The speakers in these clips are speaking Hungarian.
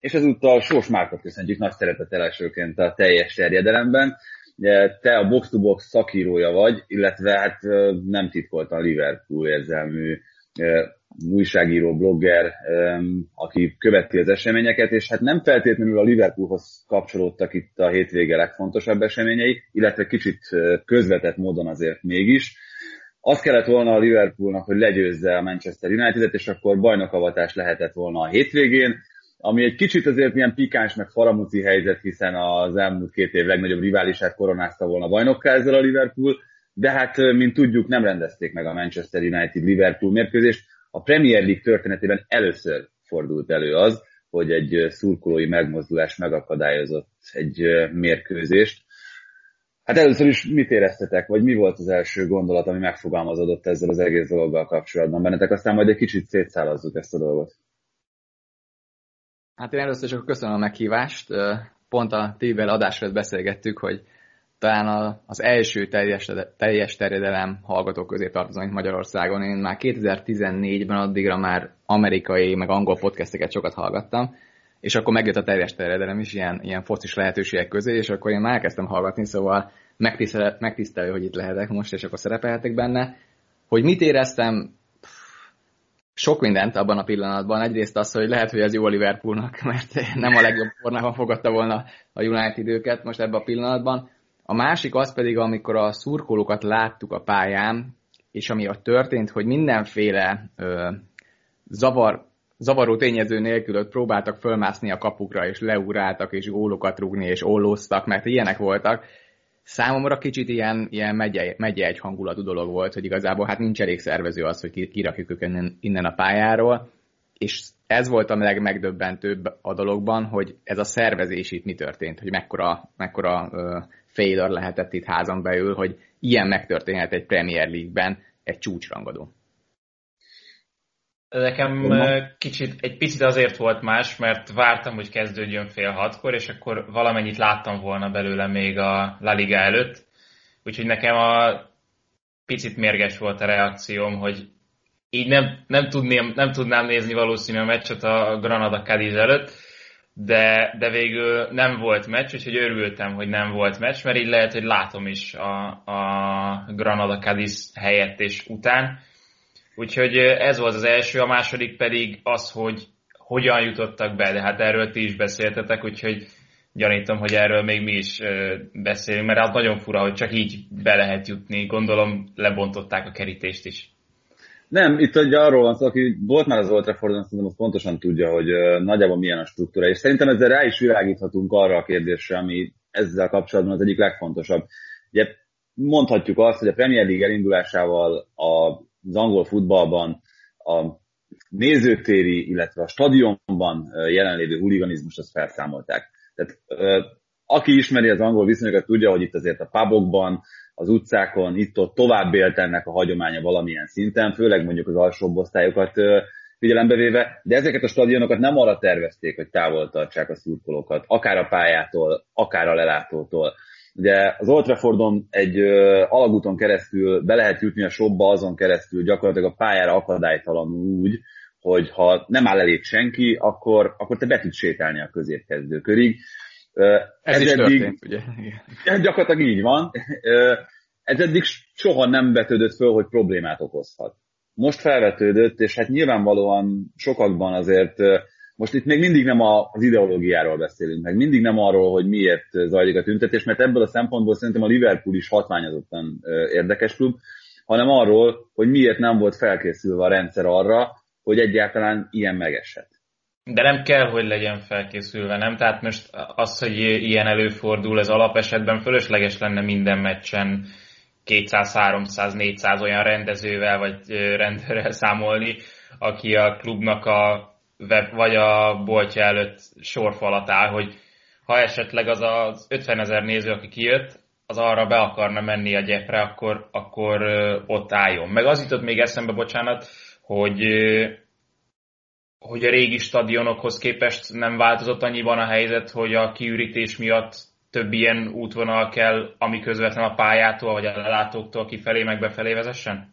és ezúttal Sós Márkot köszöntjük nagy szeretettel elsőként a teljes terjedelemben. Te a box-to-box szakírója vagy, illetve hát nem titkoltan Liverpool érzelmű újságíró, blogger, aki követi az eseményeket, és hát nem feltétlenül a Liverpoolhoz kapcsolódtak itt a hétvége legfontosabb eseményei, illetve kicsit közvetett módon azért mégis. Azt kellett volna a Liverpoolnak, hogy legyőzze a Manchester United-et, és akkor bajnokavatás lehetett volna a hétvégén, ami egy kicsit azért ilyen pikáns, meg faramuci helyzet, hiszen az elmúlt két év legnagyobb riválisát koronázta volna bajnokká ezzel a Liverpool, de hát, mint tudjuk, nem rendezték meg a Manchester United-Liverpool mérkőzést. A Premier League történetében először fordult elő az, hogy egy szurkolói megmozdulás megakadályozott egy mérkőzést. Hát először is mit éreztetek, vagy mi volt az első gondolat, ami megfogalmazódott ezzel az egész dologgal kapcsolatban bennetek? Aztán majd egy kicsit szétszállazzuk ezt a dolgot. Hát én először csak köszönöm a meghívást. Pont a tével adásra beszélgettük, hogy talán az első teljes, teljes terjedelem hallgatók közé tartozom itt Magyarországon. Én már 2014-ben addigra már amerikai, meg angol podcasteket sokat hallgattam, és akkor megjött a teljes terjedelem is ilyen, ilyen focis lehetőségek közé, és akkor én már elkezdtem hallgatni, szóval megtisztelő, hogy itt lehetek most, és akkor szerepelhetek benne. Hogy mit éreztem, sok mindent abban a pillanatban. Egyrészt az, hogy lehet, hogy ez jó a Liverpoolnak, mert nem a legjobb formában fogadta volna a United őket most ebben a pillanatban. A másik az pedig, amikor a szurkolókat láttuk a pályán, és ami ott történt, hogy mindenféle ö, zavar, zavaró tényező nélkül ott próbáltak fölmászni a kapukra, és leugráltak, és gólokat rúgni, és ollóztak, mert ilyenek voltak. Számomra kicsit ilyen, ilyen megye, megye egy hangulatú dolog volt, hogy igazából hát nincs elég szervező az, hogy kirakjuk őket innen, innen a pályáról, és ez volt a legmegdöbbentőbb a dologban, hogy ez a szervezés itt mi történt, hogy mekkora, mekkora uh, failure lehetett itt házon belül, hogy ilyen megtörténhet egy Premier League-ben egy csúcsrangadó. Nekem kicsit, egy picit azért volt más, mert vártam, hogy kezdődjön fél hatkor, és akkor valamennyit láttam volna belőle még a La Liga előtt. Úgyhogy nekem a picit mérges volt a reakcióm, hogy így nem, nem, tudném, nem tudnám nézni valószínű a meccset a Granada Cadiz előtt, de, de végül nem volt meccs, úgyhogy örültem, hogy nem volt meccs, mert így lehet, hogy látom is a, a Granada Cadiz helyett és után. Úgyhogy ez volt az első, a második pedig az, hogy hogyan jutottak be, de hát erről ti is beszéltetek, úgyhogy gyanítom, hogy erről még mi is beszélünk, mert az nagyon fura, hogy csak így be lehet jutni. Gondolom lebontották a kerítést is. Nem, itt ugye arról van szó, aki volt már az Old Traffordon, szerintem az pontosan tudja, hogy nagyjából milyen a struktúra, és szerintem ezzel rá is világíthatunk arra a kérdésre, ami ezzel kapcsolatban az egyik legfontosabb. Ugye mondhatjuk azt, hogy a Premier League elindulásával az angol futballban a nézőtéri, illetve a stadionban jelenlévő huliganizmust azt felszámolták. Tehát aki ismeri az angol viszonyokat, tudja, hogy itt azért a pubokban, az utcákon, itt-ott tovább élt ennek a hagyománya valamilyen szinten, főleg mondjuk az alsóbb osztályokat figyelembe véve, de ezeket a stadionokat nem arra tervezték, hogy távol tartsák a szurkolókat, akár a pályától, akár a lelátótól. Ugye az Old Traffordon egy ö, alagúton keresztül be lehet jutni a shopba azon keresztül gyakorlatilag a pályára akadálytalanul úgy, hogy ha nem áll elég senki, akkor, akkor te be tudsz sétálni a középkezdő körig. Ez, Ez is eddig, történt, ugye? Igen. Gyakorlatilag így van. Ez eddig soha nem vetődött föl, hogy problémát okozhat. Most felvetődött, és hát nyilvánvalóan sokakban azért, most itt még mindig nem az ideológiáról beszélünk, meg mindig nem arról, hogy miért zajlik a tüntetés, mert ebből a szempontból szerintem a Liverpool is hatványozottan érdekes klub, hanem arról, hogy miért nem volt felkészülve a rendszer arra, hogy egyáltalán ilyen megesett. De nem kell, hogy legyen felkészülve, nem? Tehát most az, hogy ilyen előfordul, ez alapesetben fölösleges lenne minden meccsen 200, 300, 400 olyan rendezővel vagy rendőrrel számolni, aki a klubnak a web, vagy a boltja előtt sorfalat áll, hogy ha esetleg az az 50 ezer néző, aki kijött, az arra be akarna menni a gyepre, akkor, akkor ott álljon. Meg az jutott még eszembe, bocsánat, hogy hogy a régi stadionokhoz képest nem változott annyiban a helyzet, hogy a kiürítés miatt több ilyen útvonal kell, ami közvetlen a pályától, vagy a lelátóktól kifelé, meg befelé vezessen?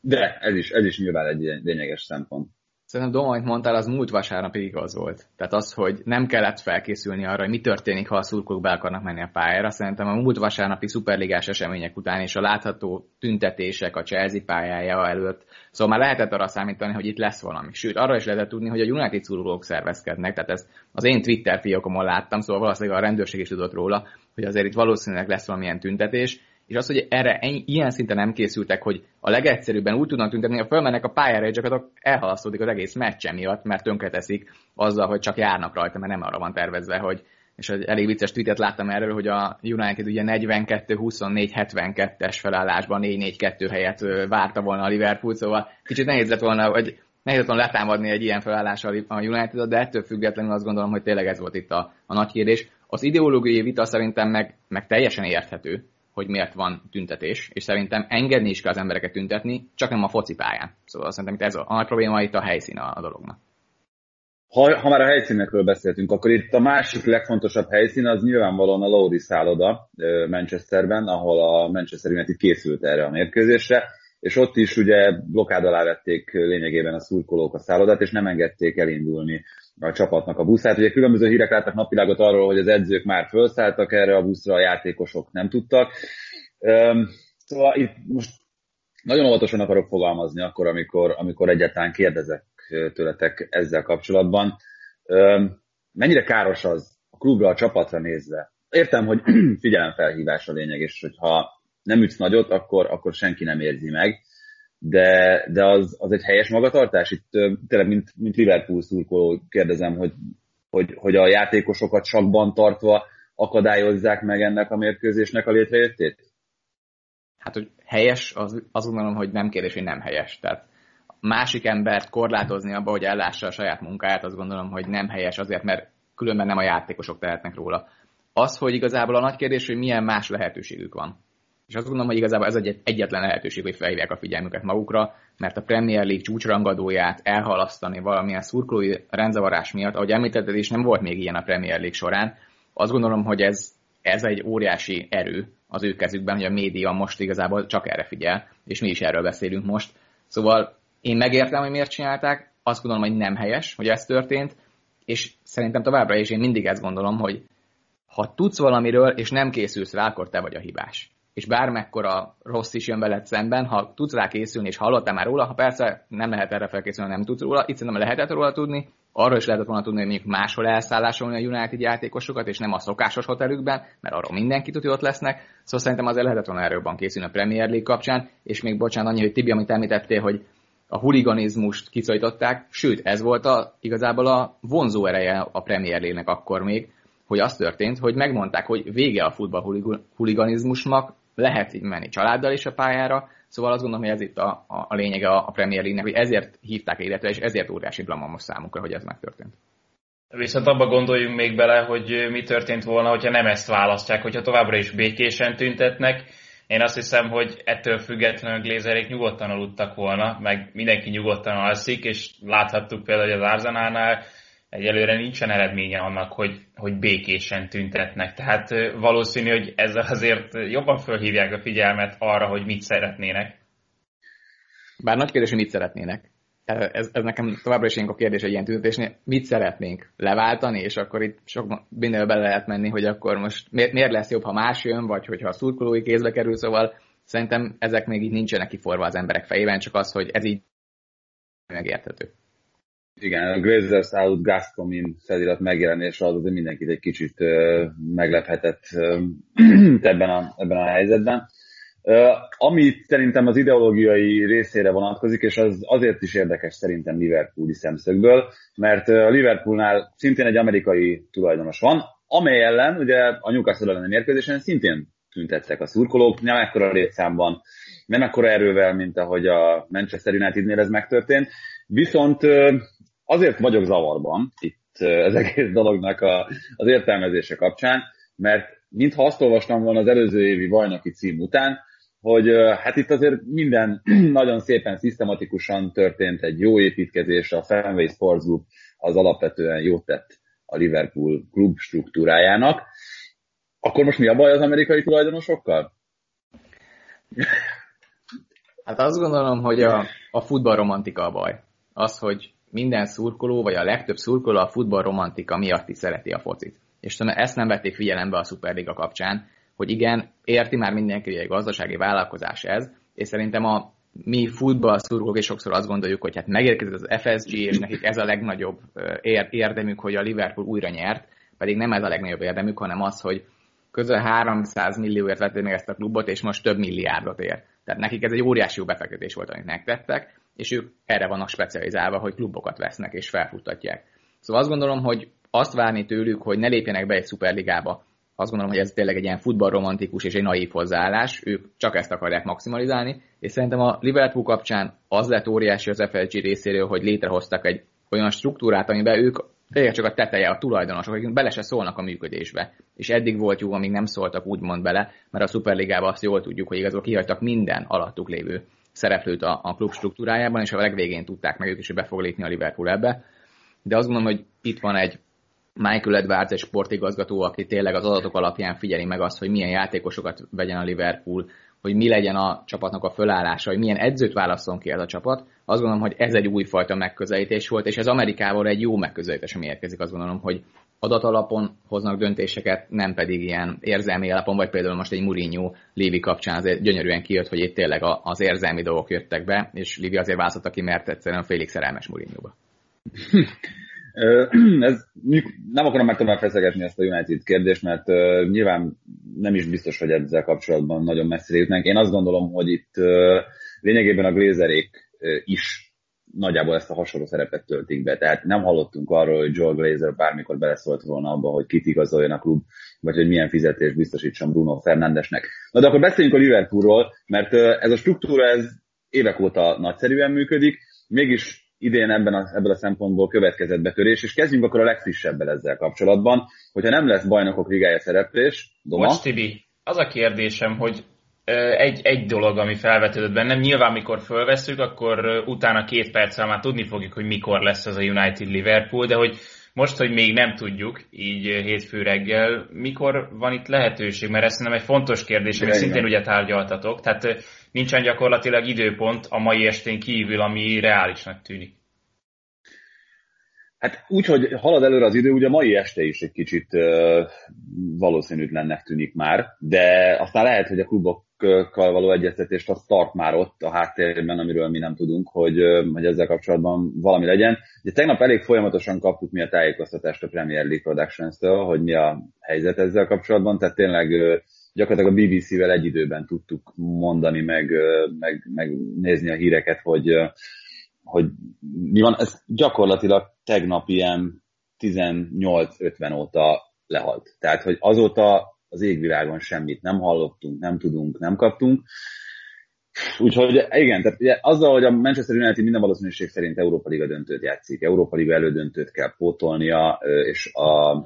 De, ez is, ez is nyilván egy lényeges szempont. Szerintem Doma, amit mondtál, az múlt vasárnapig igaz volt. Tehát az, hogy nem kellett felkészülni arra, hogy mi történik, ha a szurkolók be akarnak menni a pályára. Szerintem a múlt vasárnapi szuperligás események után és a látható tüntetések a Chelsea pályája előtt, szóval már lehetett arra számítani, hogy itt lesz valami. Sőt, arra is lehetett tudni, hogy a United szurkolók szervezkednek. Tehát ez az én Twitter fiókomon láttam, szóval valószínűleg a rendőrség is tudott róla, hogy azért itt valószínűleg lesz valamilyen tüntetés és az, hogy erre ennyi, ilyen szinten nem készültek, hogy a legegyszerűbben úgy tudnak tüntetni, ha fölmennek a pályára, és csak elhalasztódik az egész meccse miatt, mert tönkreteszik azzal, hogy csak járnak rajta, mert nem arra van tervezve, hogy és egy elég vicces tweetet láttam erről, hogy a United ugye 42-24-72-es felállásban 4-4-2 helyett várta volna a Liverpool, szóval kicsit nehéz lett volna, hogy nehéz volna letámadni egy ilyen felállással a united de ettől függetlenül azt gondolom, hogy tényleg ez volt itt a, a nagy kérdés. Az ideológiai vita szerintem meg, meg teljesen érthető, hogy miért van tüntetés, és szerintem engedni is kell az embereket tüntetni, csak nem a focipályán. Szóval szerintem itt ez a, a probléma, itt a helyszín a, a dolognak. Ha, ha már a helyszínekről beszéltünk, akkor itt a másik legfontosabb helyszín az nyilvánvalóan a Lowry szálloda Manchesterben, ahol a Manchester United készült erre a mérkőzésre, és ott is ugye blokád alá vették lényegében a szurkolók a szállodát, és nem engedték elindulni a csapatnak a buszát. Ugye különböző hírek láttak napvilágot arról, hogy az edzők már felszálltak erre a buszra, a játékosok nem tudtak. Szóval itt most nagyon óvatosan akarok fogalmazni akkor, amikor, amikor egyáltalán kérdezek tőletek ezzel kapcsolatban. Mennyire káros az a klubra, a csapatra nézve? Értem, hogy figyelemfelhívás a lényeg, és hogyha nem ütsz nagyot, akkor, akkor senki nem érzi meg de, de az, az egy helyes magatartás? Itt tényleg, mint, mint Liverpool szurkoló kérdezem, hogy, hogy, hogy a játékosokat sakban tartva akadályozzák meg ennek a mérkőzésnek a létrejöttét? Hát, hogy helyes, az, azt gondolom, hogy nem kérdés, hogy nem helyes. Tehát másik embert korlátozni abba, hogy ellássa a saját munkáját, azt gondolom, hogy nem helyes azért, mert különben nem a játékosok tehetnek róla. Az, hogy igazából a nagy kérdés, hogy milyen más lehetőségük van. És azt gondolom, hogy igazából ez egy egyetlen lehetőség, hogy felhívják a figyelmüket magukra, mert a Premier League csúcsrangadóját elhalasztani valamilyen szurkolói rendzavarás miatt, ahogy említetted is, nem volt még ilyen a Premier League során. Azt gondolom, hogy ez, ez egy óriási erő az ő kezükben, hogy a média most igazából csak erre figyel, és mi is erről beszélünk most. Szóval én megértem, hogy miért csinálták, azt gondolom, hogy nem helyes, hogy ez történt, és szerintem továbbra is én mindig ezt gondolom, hogy ha tudsz valamiről, és nem készülsz rá, akkor te vagy a hibás és bármekkora rossz is jön veled szemben, ha tudsz rá készülni, és hallottál már róla, ha persze nem lehet erre felkészülni, nem tudsz róla, itt szerintem lehetett róla tudni, arról is lehetett volna tudni, hogy mondjuk máshol elszállásolni a United játékosokat, és nem a szokásos hotelükben, mert arról mindenki tudja, ott lesznek. Szóval szerintem azért lehetett volna erről készülni a Premier League kapcsán, és még bocsánat annyi, hogy Tibi, amit említettél, hogy a huliganizmust kiszorították, sőt, ez volt a, igazából a vonzó ereje a Premier League-nek akkor még, hogy az történt, hogy megmondták, hogy vége a futball huliganizmusnak, lehet így menni családdal is a pályára, szóval azt gondolom, hogy ez itt a, a, a lényege a Premier League-nek, hogy ezért hívták életre, és ezért óriási blamamos számukra, hogy ez megtörtént. Viszont abba gondoljunk még bele, hogy mi történt volna, hogyha nem ezt választják, hogyha továbbra is békésen tüntetnek. Én azt hiszem, hogy ettől függetlenül Glézerék nyugodtan aludtak volna, meg mindenki nyugodtan alszik, és láthattuk például, hogy az Arzenánál egyelőre nincsen eredménye annak, hogy, hogy békésen tüntetnek. Tehát valószínű, hogy ezzel azért jobban fölhívják a figyelmet arra, hogy mit szeretnének. Bár nagy kérdés, hogy mit szeretnének. Ez, ez nekem továbbra is a kérdés egy ilyen tüntetésnél. Mit szeretnénk? Leváltani? És akkor itt sok mindenbe bele lehet menni, hogy akkor most miért, lesz jobb, ha más jön, vagy hogyha a szurkolói kézbe kerül, szóval szerintem ezek még így nincsenek kiforva az emberek fejében, csak az, hogy ez így megérthető. Igen, a Glazers out Gazpromin felirat megjelenése az, hogy mindenkit egy kicsit meglephetett ebben, a, ebben a helyzetben. Uh, ami szerintem az ideológiai részére vonatkozik, és az azért is érdekes szerintem Liverpooli szemszögből, mert a Liverpoolnál szintén egy amerikai tulajdonos van, amely ellen ugye a Newcastle elleni mérkőzésen szintén tüntettek a szurkolók, nem ekkora létszámban, nem ekkora erővel, mint ahogy a Manchester Unitednél ez megtörtént, viszont azért vagyok zavarban itt az egész dolognak a, az értelmezése kapcsán, mert mintha azt olvastam volna az előző évi bajnoki cím után, hogy hát itt azért minden nagyon szépen szisztematikusan történt egy jó építkezés, a Fenway Sports Group az alapvetően jót tett a Liverpool klub struktúrájának. Akkor most mi a baj az amerikai tulajdonosokkal? Hát azt gondolom, hogy a, a futballromantika a baj. Az, hogy minden szurkoló, vagy a legtöbb szurkoló a futball romantika miatt is szereti a focit. És ezt nem vették figyelembe a Superliga kapcsán, hogy igen, érti már mindenki, hogy egy gazdasági vállalkozás ez, és szerintem a mi futball szurkolók sokszor azt gondoljuk, hogy hát megérkezett az FSG, és nekik ez a legnagyobb érdemük, hogy a Liverpool újra nyert, pedig nem ez a legnagyobb érdemük, hanem az, hogy közel 300 millióért vették meg ezt a klubot, és most több milliárdot ér. Tehát nekik ez egy óriási jó befektetés volt, amit megtettek, és ők erre vannak specializálva, hogy klubokat vesznek és felfuttatják. Szóval azt gondolom, hogy azt várni tőlük, hogy ne lépjenek be egy szuperligába, azt gondolom, hogy ez tényleg egy ilyen futballromantikus és egy naív hozzáállás, ők csak ezt akarják maximalizálni, és szerintem a Liverpool kapcsán az lett óriási az FLG részéről, hogy létrehoztak egy olyan struktúrát, amiben ők tényleg csak a teteje, a tulajdonosok, akik bele se szólnak a működésbe. És eddig volt jó, amíg nem szóltak úgymond bele, mert a Superligában azt jól tudjuk, hogy igazából kihagytak minden alattuk lévő szereplőt a, a klub struktúrájában, és a legvégén tudták meg ők is, hogy be fog lépni a Liverpool ebbe. De azt gondolom, hogy itt van egy Michael Edwards, egy sportigazgató, aki tényleg az adatok alapján figyeli meg azt, hogy milyen játékosokat vegyen a Liverpool, hogy mi legyen a csapatnak a fölállása, hogy milyen edzőt válaszol ki ez a csapat. Azt gondolom, hogy ez egy újfajta megközelítés volt, és ez Amerikával egy jó megközelítés, ami érkezik. Azt gondolom, hogy adatalapon hoznak döntéseket, nem pedig ilyen érzelmi alapon, vagy például most egy Mourinho Lévi kapcsán azért gyönyörűen kijött, hogy itt tényleg az érzelmi dolgok jöttek be, és Lévi azért választotta ki, mert egyszerűen félig szerelmes Mourinho-ba. Ez, nem akarom meg tovább feszegetni ezt a United kérdést, mert uh, nyilván nem is biztos, hogy ezzel kapcsolatban nagyon messzire jutnánk. Én azt gondolom, hogy itt uh, lényegében a Glazerék uh, is nagyjából ezt a hasonló szerepet töltik be. Tehát nem hallottunk arról, hogy Joel Glazer bármikor beleszólt volna abba, hogy kit igazoljon a klub, vagy hogy milyen fizetés biztosítson Bruno Fernandesnek. Na de akkor beszéljünk a Liverpoolról, mert ez a struktúra ez évek óta nagyszerűen működik, mégis idén ebben a, ebből a szempontból következett betörés, és kezdjünk akkor a legfrissebbel ezzel kapcsolatban, hogyha nem lesz bajnokok ligája szereplés, Doma. Most Tibi, az a kérdésem, hogy egy, egy dolog, ami felvetődött bennem, nyilván mikor fölveszünk, akkor utána két perccel már tudni fogjuk, hogy mikor lesz az a United Liverpool, de hogy most, hogy még nem tudjuk, így hétfő reggel, mikor van itt lehetőség? Mert ez szerintem egy fontos kérdés, amit szintén ugye tárgyaltatok. Tehát nincsen gyakorlatilag időpont a mai estén kívül, ami reálisnak tűnik. Hát úgy, hogy halad előre az idő, ugye a mai este is egy kicsit uh, valószínűtlennek tűnik már, de aztán lehet, hogy a klubokkal való egyeztetést azt tart már ott a háttérben, amiről mi nem tudunk, hogy, hogy ezzel kapcsolatban valami legyen. Ugye tegnap elég folyamatosan kaptuk mi a tájékoztatást a Premier League Productions-től, hogy mi a helyzet ezzel kapcsolatban, tehát tényleg gyakorlatilag a BBC-vel egy időben tudtuk mondani, meg, meg, meg nézni a híreket, hogy, hogy mi van. Ez gyakorlatilag tegnap ilyen 18-50 óta lehalt. Tehát, hogy azóta az égvilágon semmit nem hallottunk, nem tudunk, nem kaptunk. Úgyhogy igen, tehát ugye, azzal, hogy a Manchester United minden valószínűség szerint Európa Liga döntőt játszik, Európa Liga elődöntőt kell pótolnia, és a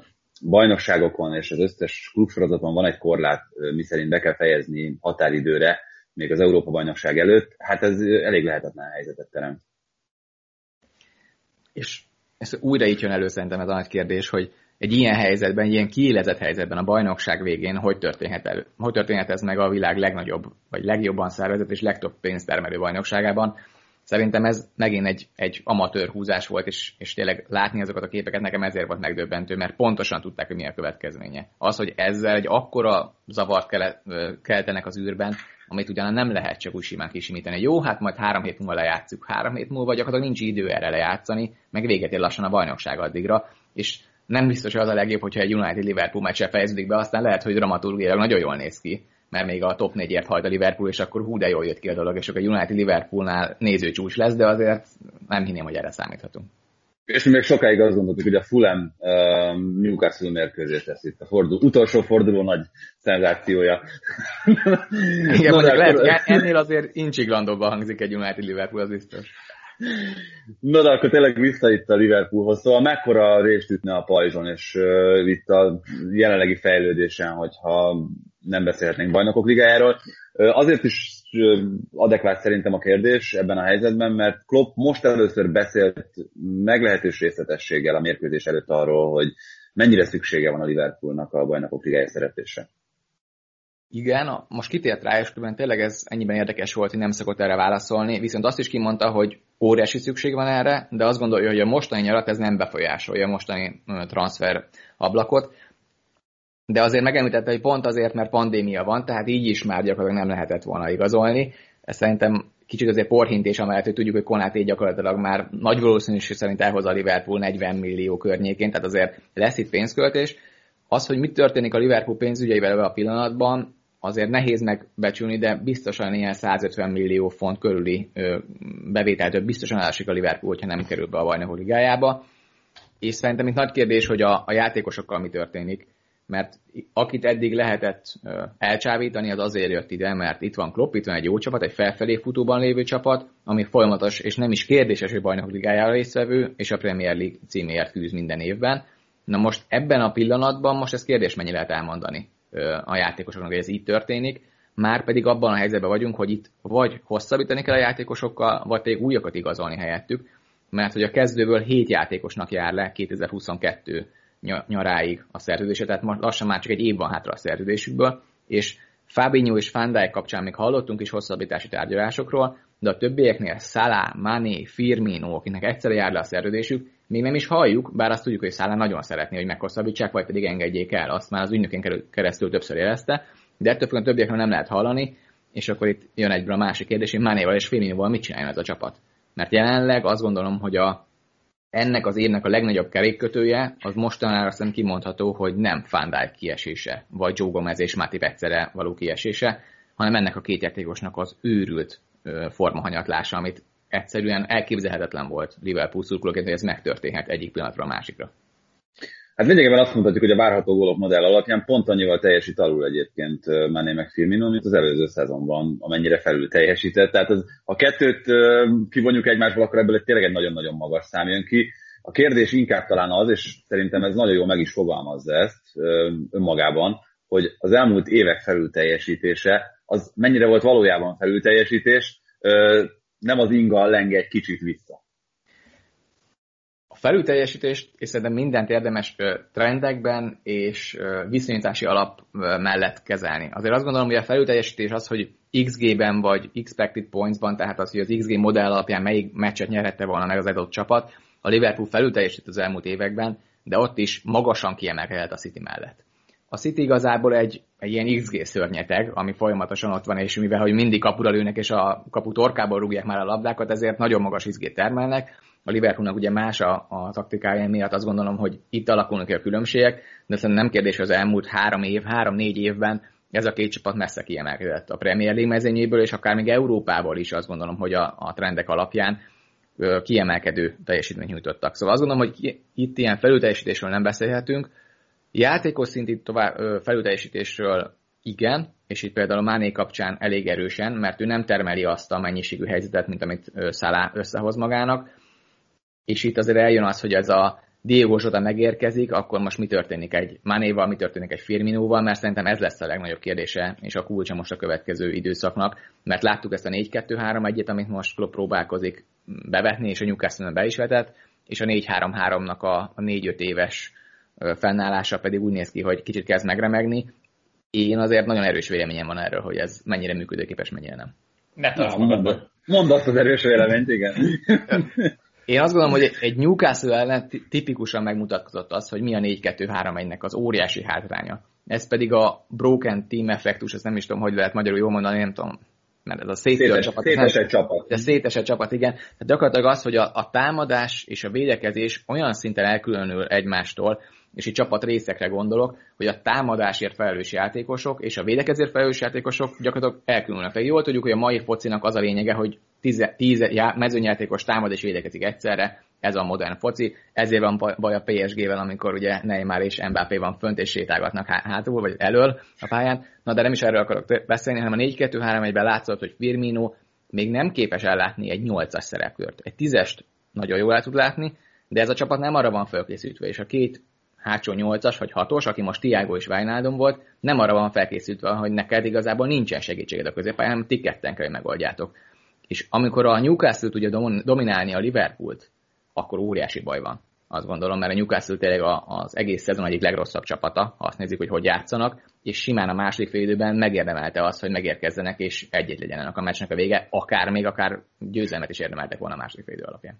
bajnokságokon és az összes klubsorozaton van egy korlát, miszerint be kell fejezni határidőre, még az Európa bajnokság előtt, hát ez elég lehetetlen helyzetet teremt. És ez újra itt jön elő szerintem ez a nagy kérdés, hogy egy ilyen helyzetben, ilyen kiélezett helyzetben a bajnokság végén hogy történhet, elő, hogy történhet ez meg a világ legnagyobb, vagy legjobban szervezett és legtöbb pénztermelő bajnokságában, Szerintem ez megint egy, egy amatőr húzás volt, és, és tényleg látni azokat a képeket nekem ezért volt megdöbbentő, mert pontosan tudták, hogy mi a következménye. Az, hogy ezzel egy akkora zavart keltenek az űrben, amit ugyan nem lehet csak úgy simán kisimítani. Jó, hát majd három hét múlva lejátszuk. Három hét múlva gyakorlatilag nincs idő erre lejátszani, meg véget ér lassan a bajnokság addigra, és nem biztos, hogy az a legjobb, hogyha egy United-Liverpool meccs fejeződik be, aztán lehet, hogy dramaturgiailag nagyon jól néz ki, mert még a top 4-ért hajt a Liverpool, és akkor hú, de jól jött ki a dolog, és akkor a United Liverpoolnál nézőcsúcs lesz, de azért nem hinném, hogy erre számíthatunk. És mi még sokáig azt gondoltuk, hogy a Fulham uh, Newcastle mérkőzés lesz itt a forduló, utolsó forduló nagy szenzációja. Igen, mondjuk lehet, ennél azért incsiglandóban hangzik egy United Liverpool, az biztos. Na de akkor tényleg vissza itt a Liverpoolhoz, szóval mekkora részt ütne a pajzson, és uh, itt a jelenlegi fejlődésen, hogyha nem beszélhetnénk bajnokok ligájáról. Azért is adekvát szerintem a kérdés ebben a helyzetben, mert Klopp most először beszélt meglehetős részletességgel a mérkőzés előtt arról, hogy mennyire szüksége van a Liverpoolnak a bajnokok ligája szereplése. Igen, most kitért rá, és tényleg ez ennyiben érdekes volt, hogy nem szokott erre válaszolni, viszont azt is kimondta, hogy óriási szükség van erre, de azt gondolja, hogy a mostani nyarat ez nem befolyásolja a mostani transfer ablakot. De azért megemlítette, hogy pont azért, mert pandémia van, tehát így is már gyakorlatilag nem lehetett volna igazolni. Ez szerintem kicsit azért porhintés, amellett, hogy tudjuk, hogy Konáté gyakorlatilag már nagy valószínűség szerint elhoz a Liverpool 40 millió környékén, tehát azért lesz itt pénzköltés. Az, hogy mit történik a Liverpool pénzügyeivel a pillanatban, azért nehéz megbecsülni, de biztosan ilyen 150 millió font körüli bevételtől biztosan elesik a Liverpool, hogyha nem kerül be a bajnokok ligájába. És szerintem itt nagy kérdés, hogy a, a játékosokkal mi történik mert akit eddig lehetett elcsábítani, az azért jött ide, mert itt van Klopp, itt van egy jó csapat, egy felfelé futóban lévő csapat, ami folyamatos, és nem is kérdéses, hogy bajnok ligájára résztvevő, és a Premier League címéért küzd minden évben. Na most ebben a pillanatban most ez kérdés, mennyi lehet elmondani a játékosoknak, hogy ez így történik, már pedig abban a helyzetben vagyunk, hogy itt vagy hosszabbítani kell a játékosokkal, vagy pedig újakat igazolni helyettük, mert hogy a kezdőből 7 játékosnak jár le 2022 nyaráig a szerződése, tehát most lassan már csak egy év van hátra a szerződésükből, és Fabinho és Van kapcsán még hallottunk is hosszabbítási tárgyalásokról, de a többieknél Salah, Mané, Firmino, akinek egyszerre jár le a szerződésük, még nem is halljuk, bár azt tudjuk, hogy Salah nagyon szeretné, hogy meghosszabbítsák, vagy pedig engedjék el, azt már az ügynökén keresztül többször jelezte, de ettől függően többiekről nem lehet hallani, és akkor itt jön egyből a másik kérdés, hogy Manéval és Firminoval mit csináljon ez a csapat. Mert jelenleg azt gondolom, hogy a ennek az évnek a legnagyobb kerékkötője, az mostanára szerintem kimondható, hogy nem Van Dijk kiesése, vagy Joe Gomez és Matip egyszerre való kiesése, hanem ennek a két játékosnak az őrült formahanyatlása, amit egyszerűen elképzelhetetlen volt Liverpool szurkolóként, hogy ez megtörténhet egyik pillanatra a másikra. Hát lényegében azt mondhatjuk, hogy a várható gólok modell alapján pont annyival teljesít alul egyébként Mané meg Firmino, mint az előző szezonban, amennyire felül teljesített. Tehát az, ha kettőt kivonjuk egymásból, akkor ebből tényleg egy nagyon-nagyon magas szám jön ki. A kérdés inkább talán az, és szerintem ez nagyon jól meg is fogalmazza ezt önmagában, hogy az elmúlt évek felülteljesítése, az mennyire volt valójában felülteljesítés, nem az inga lenge egy kicsit vissza felülteljesítést, és szerintem mindent érdemes trendekben és viszonyítási alap mellett kezelni. Azért azt gondolom, hogy a felülteljesítés az, hogy XG-ben vagy expected points-ban, tehát az, hogy az XG modell alapján melyik meccset nyerhette volna meg az adott csapat, a Liverpool felülteljesít az elmúlt években, de ott is magasan kiemelkedett a City mellett. A City igazából egy, egy ilyen XG szörnyeteg, ami folyamatosan ott van, és mivel hogy mindig kapura lőnek, és a kapu torkából rúgják már a labdákat, ezért nagyon magas XG termelnek, a Liverpoolnak ugye más a, a taktikája miatt azt gondolom, hogy itt alakulnak ki a különbségek, de szerintem nem kérdés, hogy az elmúlt három év, három-négy évben ez a két csapat messze kiemelkedett a Premier League mezőnyéből, és akár még Európából is azt gondolom, hogy a, a trendek alapján kiemelkedő teljesítményt nyújtottak. Szóval azt gondolom, hogy itt ilyen felülteljesítésről nem beszélhetünk. Játékos szintű tovább, felülteljesítésről igen, és itt például a Máné kapcsán elég erősen, mert ő nem termeli azt a mennyiségű helyzetet, mint amit Szalá összehoz magának, és itt azért eljön az, hogy ez a Diego Zsota megérkezik, akkor most mi történik egy Manéval, mi történik egy Firminóval, mert szerintem ez lesz a legnagyobb kérdése, és a kulcsa most a következő időszaknak, mert láttuk ezt a 4-2-3-1-et, amit most Klopp próbálkozik bevetni, és a Newcastle be is vetett, és a 4-3-3-nak a, a 4-5 éves fennállása pedig úgy néz ki, hogy kicsit kezd megremegni. Én azért nagyon erős véleményem van erről, hogy ez mennyire működőképes, mennyire nem. Ne mondd azt az erős véleményt, igen. Én azt gondolom, hogy egy Newcastle ellen tipikusan megmutatkozott az, hogy mi a 4-2-3-1-nek az óriási hátránya. Ez pedig a broken team effektus, ezt nem is tudom, hogy lehet magyarul jól mondani, nem tudom, mert ez a széttört csapat. Szétesett csapat. De szétesett csapat, igen. Tehát gyakorlatilag az, hogy a, a támadás és a védekezés olyan szinten elkülönül egymástól, és itt csapat részekre gondolok, hogy a támadásért felelős játékosok és a védekezésért felelős játékosok gyakorlatilag elkülönülnek. Tehát jól tudjuk, hogy a mai focinak az a lényege, hogy tíz, tíz mezőnyjátékos támad és védekezik egyszerre, ez a modern foci, ezért van baj a PSG-vel, amikor ugye Neymar és Mbappé van fönt és sétálgatnak hátul, vagy elől a pályán. Na de nem is erről akarok beszélni, hanem a 4-2-3-1-ben látszott, hogy Firmino még nem képes ellátni egy 8-as szerepkört. Egy 10-est nagyon jól el tud látni, de ez a csapat nem arra van felkészítve, és a két hátsó 8-as vagy 6-os, aki most Tiago és Wijnaldum volt, nem arra van felkészítve, hogy neked igazából nincsen segítséged a középpályán, hanem ti ketten kell, hogy megoldjátok. És amikor a Newcastle tudja dominálni a Liverpoolt, akkor óriási baj van. azt gondolom, mert a Newcastle tényleg az egész szezon egyik legrosszabb csapata, ha azt nézzük, hogy hogy játszanak, és simán a második fél időben megérdemelte azt, hogy megérkezzenek, és egyet legyenek a meccsnek a vége, akár még akár győzelmet is érdemeltek volna a második fél idő alapján.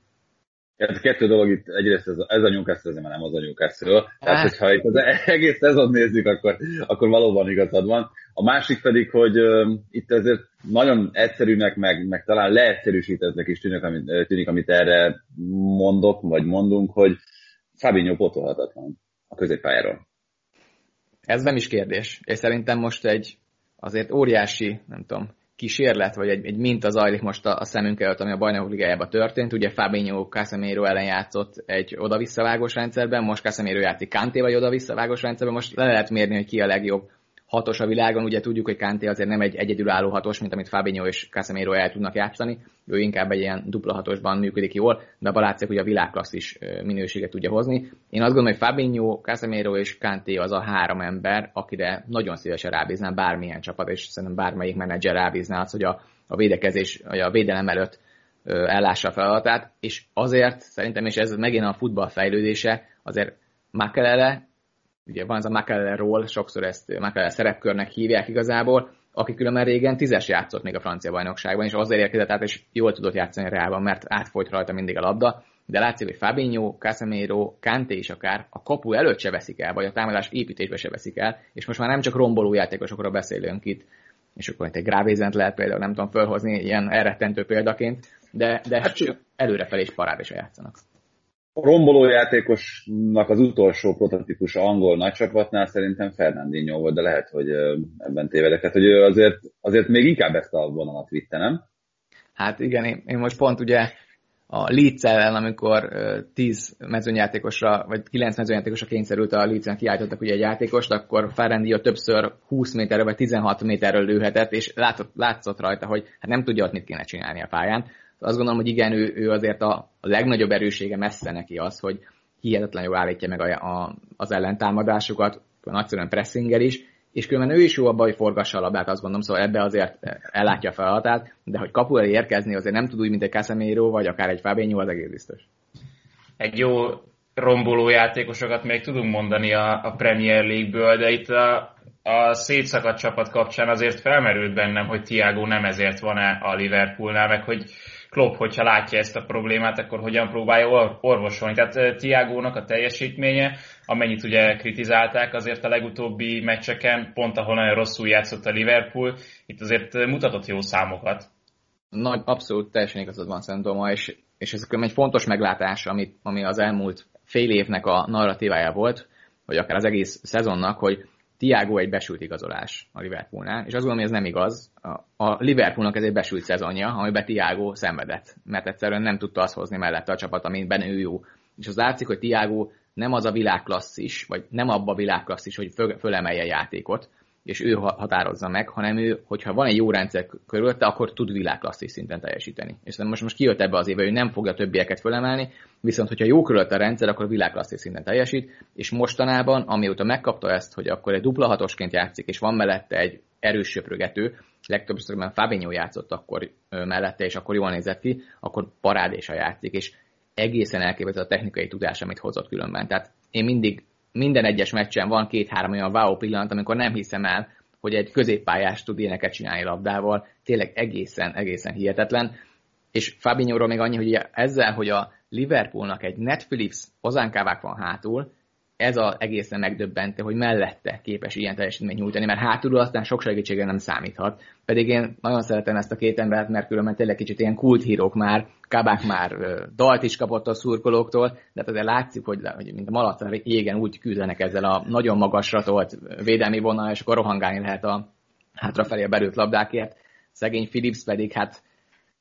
Ez kettő dolog itt, egyrészt ez ez a Newcastle, ez nem az a Newcastle. Tehát, hogyha itt az egész szezon nézzük, akkor, akkor valóban igazad van. A másik pedig, hogy uh, itt ezért nagyon egyszerűnek, meg, meg talán leegyszerűsítettnek is tűnik amit, tűnik, amit erre mondok, vagy mondunk, hogy Fabinho potolhatatlan a középpályáról. Ez nem is kérdés. És szerintem most egy azért óriási, nem tudom, kísérlet, vagy egy, egy minta zajlik most a, a szemünk előtt, ami a bajnokok ligájában történt. Ugye Fabinho Casemiro ellen játszott egy oda-visszavágós rendszerben, most Casemiro játszik Kanté vagy oda-visszavágós rendszerben, most le lehet mérni, hogy ki a legjobb hatos a világon, ugye tudjuk, hogy Kanté azért nem egy egyedülálló hatos, mint amit Fabinho és Casemiro el tudnak játszani, ő inkább egy ilyen dupla hatosban működik jól, de abban látszik, hogy a világklassz is minőséget tudja hozni. Én azt gondolom, hogy Fabinho, Casemiro és Kanté az a három ember, akire nagyon szívesen rábíznám bármilyen csapat, és szerintem bármelyik menedzser rábízná azt, hogy a, a védekezés, vagy a védelem előtt ellássa a feladatát, és azért szerintem, és ez megint a futball fejlődése, azért Makelele ugye van ez a Makelele sokszor ezt Makelele szerepkörnek hívják igazából, aki különben régen tízes játszott még a francia bajnokságban, és azért érkezett át, és jól tudott játszani a Reálban, mert átfolyt rajta mindig a labda, de látszik, hogy Fabinho, Casemiro, Kanté is akár a kapu előtt se veszik el, vagy a támadás építésbe se veszik el, és most már nem csak romboló játékosokról beszélünk itt, és akkor itt egy Grávézent lehet például, nem tudom felhozni ilyen elrettentő példaként, de, de hát, előrefelé is parádésra játszanak romboló játékosnak az utolsó prototípusa angol nagycsapatnál szerintem Fernandinho volt, de lehet, hogy ebben tévedek. Hát, hogy ő azért, azért még inkább ezt a vonalat vitte, nem? Hát igen, én, én most pont ugye a Leeds ellen, amikor 10 mezőnyjátékosra, vagy 9 mezőnyjátékosra kényszerült a Leeds-en kiállítottak ugye egy játékost, akkor Ferrandio többször 20 méterről vagy 16 méterről lőhetett, és látszott, látszott rajta, hogy hát nem tudja ott mit kéne csinálni a pályán azt gondolom, hogy igen, ő, ő azért a, a legnagyobb erősége messze neki az, hogy hihetetlen jól állítja meg a, a, az ellentámadásokat, nagyszerűen pressinger is, és különben ő is jó abban, hogy forgassa a labdát, azt gondolom, szóval ebbe azért ellátja a feladatát, de hogy kapu elé érkezni azért nem tud úgy, mint egy Casemiro, vagy akár egy Fabinho, az egész biztos. Egy jó romboló játékosokat még tudunk mondani a, a Premier League-ből, de itt a, a szétszakadt csapat kapcsán azért felmerült bennem, hogy Tiago nem ezért van-e a Liverpoolnál, meg hogy Klopp, hogyha látja ezt a problémát, akkor hogyan próbálja orvosolni. Tehát Tiágónak a teljesítménye, amennyit ugye kritizálták azért a legutóbbi meccseken, pont ahol nagyon rosszul játszott a Liverpool, itt azért mutatott jó számokat. Nagy, abszolút teljesen igazad van szerintem, és, és ez egy fontos meglátás, ami, ami az elmúlt fél évnek a narratívája volt, vagy akár az egész szezonnak, hogy Tiago egy besült igazolás a Liverpoolnál, és azt gondolom, hogy ez nem igaz. A Liverpoolnak ez egy besült szezonja, amiben Tiago szenvedett, mert egyszerűen nem tudta azt hozni mellette a csapat, amiben ő jó. És az látszik, hogy Tiago nem az a világklasszis, vagy nem abba a világklasszis, hogy fölemelje játékot, és ő határozza meg, hanem ő, hogyha van egy jó rendszer körülötte, akkor tud világklasszis szinten teljesíteni. És most, most kijött ebbe az éve, hogy nem fogja többieket fölemelni, viszont hogyha jó körülötte a rendszer, akkor világklasszis szinten teljesít, és mostanában, amióta megkapta ezt, hogy akkor egy dupla hatosként játszik, és van mellette egy erős söprögető, legtöbb esetben Fabinho játszott akkor mellette, és akkor jól nézett ki, akkor parádésa játszik, és egészen elképesztő a technikai tudás, amit hozott különben. Tehát én mindig minden egyes meccsen van két-három olyan wow pillanat, amikor nem hiszem el, hogy egy középpályás tud ilyeneket csinálni labdával. Tényleg egészen, egészen hihetetlen. És Fabinho-ról még annyi, hogy ezzel, hogy a Liverpoolnak egy Netflix ozánkávák van hátul, ez az egészen megdöbbentő, hogy mellette képes ilyen teljesítményt nyújtani, mert hátulról aztán sok segítségre nem számíthat. Pedig én nagyon szeretem ezt a két embert, mert különben tényleg kicsit ilyen kulthírók már, Kabák már dalt is kapott a szurkolóktól, de hát azért látszik, hogy, hogy mint a malac jégen úgy küzdenek ezzel a nagyon magasra tolt védelmi vonal, és akkor rohangálni lehet a hátrafelé a belült labdákért. Szegény Philips pedig hát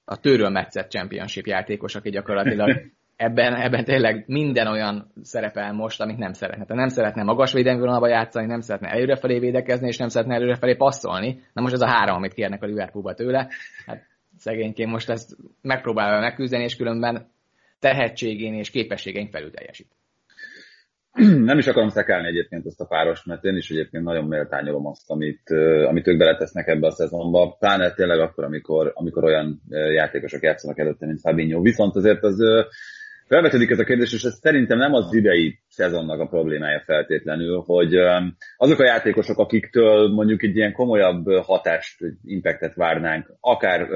a tőről metszett championship játékos, aki gyakorlatilag ebben, ebben tényleg minden olyan szerepel most, amit nem szeretne. Nem szeretne magas védelmi játszani, nem szeretne előrefelé védekezni, és nem szeretne előrefelé passzolni. Na most ez a három, amit kérnek a Liverpoolba tőle. Hát szegényként most ezt megpróbálja megküzdeni, és különben tehetségén és képességein felül teljesít. Nem is akarom szekálni egyébként ezt a párost, mert én is egyébként nagyon méltányolom azt, amit, amit ők beletesznek ebbe a szezonba. Pláne tényleg akkor, amikor, amikor olyan játékosok játszanak előtte, mint Fabinho. Viszont azért az felvetődik ez a kérdés, és ez szerintem nem az idei szezonnak a problémája feltétlenül, hogy azok a játékosok, akiktől mondjuk egy ilyen komolyabb hatást, impactet várnánk, akár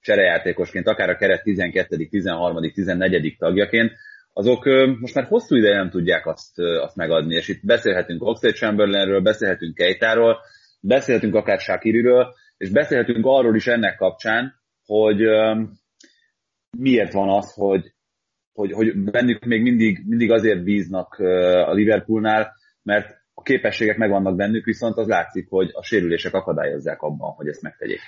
cserejátékosként, akár a keret 12., 13., 14. tagjaként, azok most már hosszú ideje nem tudják azt, azt megadni, és itt beszélhetünk Oxlade Chamberlainről, beszélhetünk Keitáról, beszélhetünk akár Shakiriről, és beszélhetünk arról is ennek kapcsán, hogy miért van az, hogy, hogy, hogy bennük még mindig, mindig azért bíznak a Liverpoolnál, mert a képességek megvannak bennük, viszont az látszik, hogy a sérülések akadályozzák abban, hogy ezt megtegyék.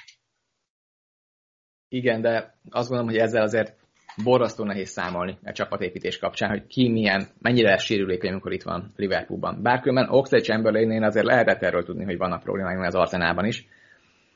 Igen, de azt gondolom, hogy ezzel azért borzasztó nehéz számolni a csapatépítés kapcsán, hogy ki milyen, mennyire lesz sérülékeny, amikor itt van Liverpoolban. Bár különben Oxlade Chamberlain azért lehetett erről tudni, hogy vannak problémák az Arsenalban is,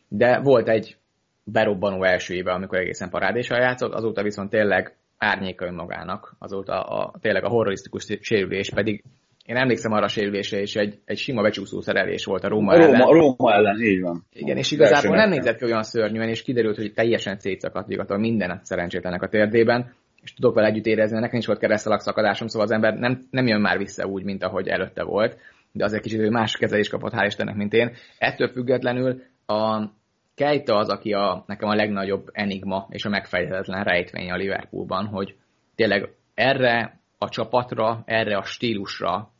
de volt egy berobbanó első éve, amikor egészen parádéssal játszott, azóta viszont tényleg árnyéka önmagának, azóta a, tényleg a horrorisztikus sérülés pedig én emlékszem arra a sérülésre, és egy, egy sima becsúszó szerelés volt a Róma, a Róma ellen. Róma ellen, így van. Igen, és igazából nem nézett ki olyan szörnyűen, és kiderült, hogy teljesen szétszakadt a minden szerencsétlenek a térdében, és tudok vele együtt érezni, nekem is volt keresztalak szakadásom, szóval az ember nem, nem jön már vissza úgy, mint ahogy előtte volt, de azért kicsit más kezelés kapott, hál' Istennek, mint én. Ettől függetlenül a Kejta az, aki a, nekem a legnagyobb enigma és a megfejthetetlen rejtvény a Liverpoolban, hogy tényleg erre a csapatra, erre a stílusra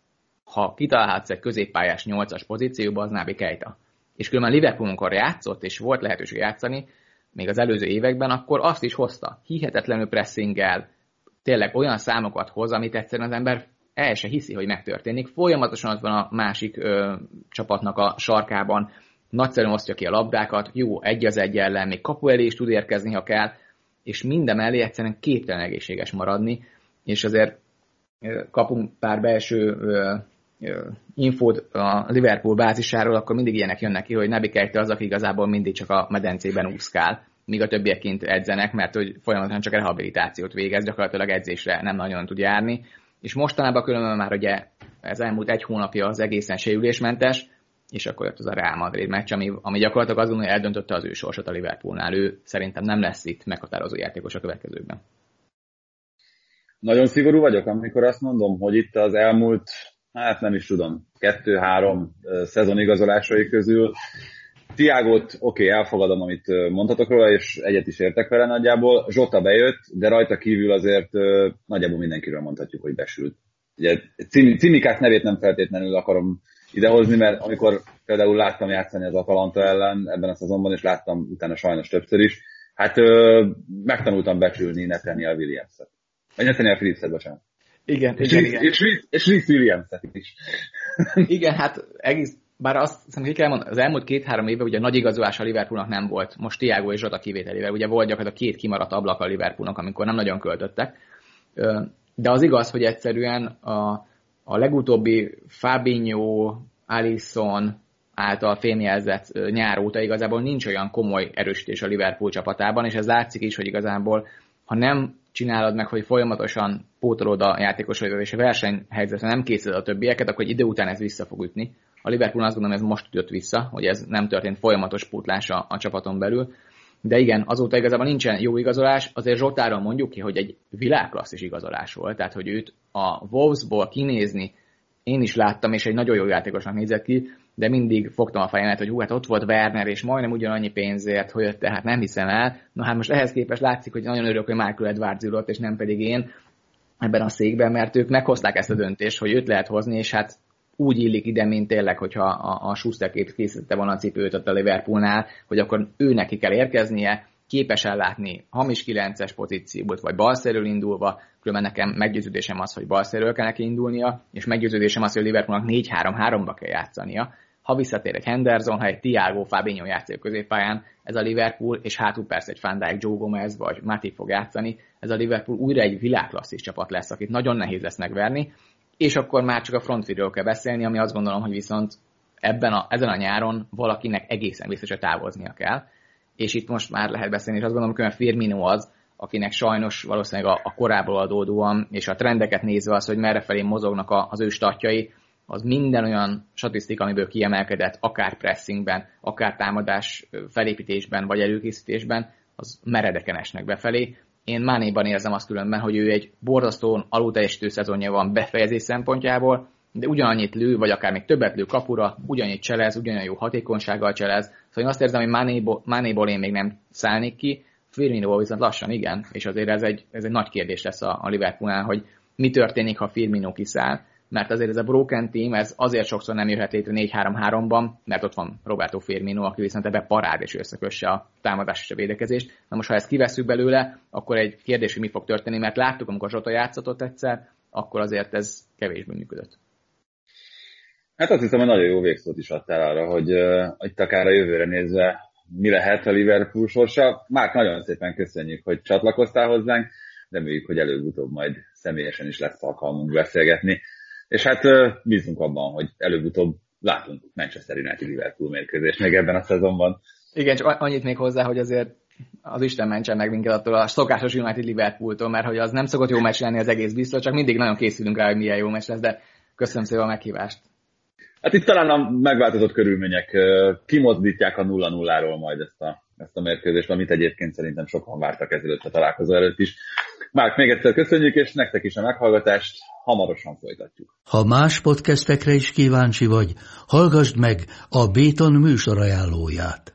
ha kitalálhatsz egy középpályás 8-as pozícióba, az Nábi Kejta. És különben Liverpool, játszott, és volt lehetőség játszani, még az előző években, akkor azt is hozta. Hihetetlenül pressinggel, tényleg olyan számokat hoz, amit egyszerűen az ember el se hiszi, hogy megtörténik. Folyamatosan ott van a másik ö, csapatnak a sarkában, nagyszerűen osztja ki a labdákat, jó, egy az egy ellen, még kapu elé is tud érkezni, ha kell, és minden mellé egyszerűen képtelen egészséges maradni, és azért kapunk pár belső infót a Liverpool bázisáról, akkor mindig ilyenek jönnek ki, hogy Nebi Kejte az, aki igazából mindig csak a medencében úszkál, míg a többiek kint edzenek, mert hogy folyamatosan csak rehabilitációt végez, gyakorlatilag edzésre nem nagyon tud járni. És mostanában különben már ugye ez elmúlt egy hónapja az egészen sérülésmentes, és akkor jött az a Real Madrid meccs, ami, ami gyakorlatilag azon, hogy eldöntötte az ő sorsot a Liverpoolnál. Ő szerintem nem lesz itt meghatározó játékos a következőkben. Nagyon szigorú vagyok, amikor azt mondom, hogy itt az elmúlt hát nem is tudom, kettő-három szezon igazolásai közül. Tiágot, oké, okay, elfogadom, amit mondhatok róla, és egyet is értek vele nagyjából. Zsota bejött, de rajta kívül azért nagyjából mindenkiről mondhatjuk, hogy besült. Ugye Cimikák nevét nem feltétlenül akarom idehozni, mert amikor például láttam játszani az Atalanta ellen ebben a szezonban, és láttam utána sajnos többször is, hát ö, megtanultam becsülni Nathaniel Williams-et. Vagy Nathaniel Phillips-et, bocsánat. Igen, és igen, igen. És Rhys williams is. igen, hát egész, bár azt hiszem, hogy kell mondani, az elmúlt két-három évben ugye nagy igazolás a Liverpoolnak nem volt. Most Tiago és Zsota kivételével. Ugye volt gyakorlatilag két kimaradt ablak a Liverpoolnak, amikor nem nagyon költöttek. De az igaz, hogy egyszerűen a, a legutóbbi Fabinho, Alisson által fényjelzett nyár óta igazából nincs olyan komoly erősítés a Liverpool csapatában, és ez látszik is, hogy igazából ha nem csinálod meg, hogy folyamatosan pótolod a játékosaidat, és a versenyhelyzetre nem készíted a többieket, akkor egy idő után ez vissza fog ütni. A Liverpool azt gondolom, ez most jött vissza, hogy ez nem történt folyamatos pótlása a csapaton belül. De igen, azóta igazából nincsen jó igazolás, azért Zsotáról mondjuk ki, hogy egy világklasszis igazolás volt, tehát hogy őt a Wolvesból kinézni, én is láttam, és egy nagyon jó játékosnak nézett ki, de mindig fogtam a fejemet, hogy hú, hát ott volt Werner, és majdnem ugyanannyi pénzért, hogy jött, tehát nem hiszem el. Na hát most ehhez képest látszik, hogy nagyon örülök, hogy Michael Edwards ülött, és nem pedig én ebben a székben, mert ők meghozták ezt a döntést, hogy őt lehet hozni, és hát úgy illik ide, mint tényleg, hogyha a, a Schusterkét készítette volna a cipőt ott a Liverpoolnál, hogy akkor ő neki kell érkeznie, képes ellátni hamis 9-es pozíciót, vagy balszerről indulva, különben nekem meggyőződésem az, hogy balszerről kell neki indulnia, és meggyőződésem az, hogy Liverpoolnak 4-3-3-ba kell játszania, ha visszatér egy Henderson, ha egy Thiago Fabinho játszik középpályán, ez a Liverpool, és hátul persze egy Van Dijk, Joe Gomez vagy Matip fog játszani, ez a Liverpool újra egy világklasszis csapat lesz, akit nagyon nehéz lesz megverni, és akkor már csak a frontfidről kell beszélni, ami azt gondolom, hogy viszont ebben a, ezen a nyáron valakinek egészen biztosan távoznia kell. És itt most már lehet beszélni, és azt gondolom, hogy Firmino az, akinek sajnos valószínűleg a, a korából adódóan, és a trendeket nézve az, hogy merre felé mozognak a, az ő statjai, az minden olyan statisztika, amiből kiemelkedett, akár pressingben, akár támadás felépítésben, vagy előkészítésben, az meredeken esnek befelé, én Mánéban érzem azt különben, hogy ő egy borzasztóan alulteljesítő szezonja van befejezés szempontjából, de ugyanannyit lő, vagy akár még többet lő kapura, ugyanannyit cselez, ugyanolyan jó hatékonysággal cselez. Szóval én azt érzem, hogy Mánéból, én még nem szállnék ki, Firminoból viszont lassan igen, és azért ez egy, ez egy nagy kérdés lesz a, a Liverpoolnál, hogy mi történik, ha Firmino kiszáll, mert azért ez a broken team, ez azért sokszor nem jöhet létre 4-3-3-ban, mert ott van Roberto Firmino, aki viszont ebbe parád és összekösse a támadás és a védekezést. Na most, ha ezt kiveszünk belőle, akkor egy kérdés, hogy mi fog történni, mert láttuk, amikor Zsota játszott egyszer, akkor azért ez kevésbé működött. Hát azt hiszem, hogy nagyon jó végszót is adtál arra, hogy uh, itt akár a jövőre nézve mi lehet a Liverpool sorsa. Márk, nagyon szépen köszönjük, hogy csatlakoztál hozzánk. Reméljük, hogy előbb-utóbb majd személyesen is lesz alkalmunk beszélgetni. És hát bízunk abban, hogy előbb-utóbb látunk Manchester United Liverpool mérkőzést még ebben a szezonban. Igen, csak annyit még hozzá, hogy azért az Isten mentsen meg minket attól a szokásos United Liverpooltól, mert hogy az nem szokott jó meccs lenni az egész biztos, csak mindig nagyon készülünk rá, hogy milyen jó meccs lesz, de köszönöm szépen a meghívást. Hát itt talán a megváltozott körülmények kimozdítják a 0-0-ról majd ezt a, ezt a mérkőzést, amit egyébként szerintem sokan vártak ezelőtt a találkozó előtt is. Márk, még egyszer köszönjük, és nektek is a meghallgatást. Hamarosan folytatjuk. Ha más podcastekre is kíváncsi vagy, hallgassd meg a Béton műsor ajánlóját.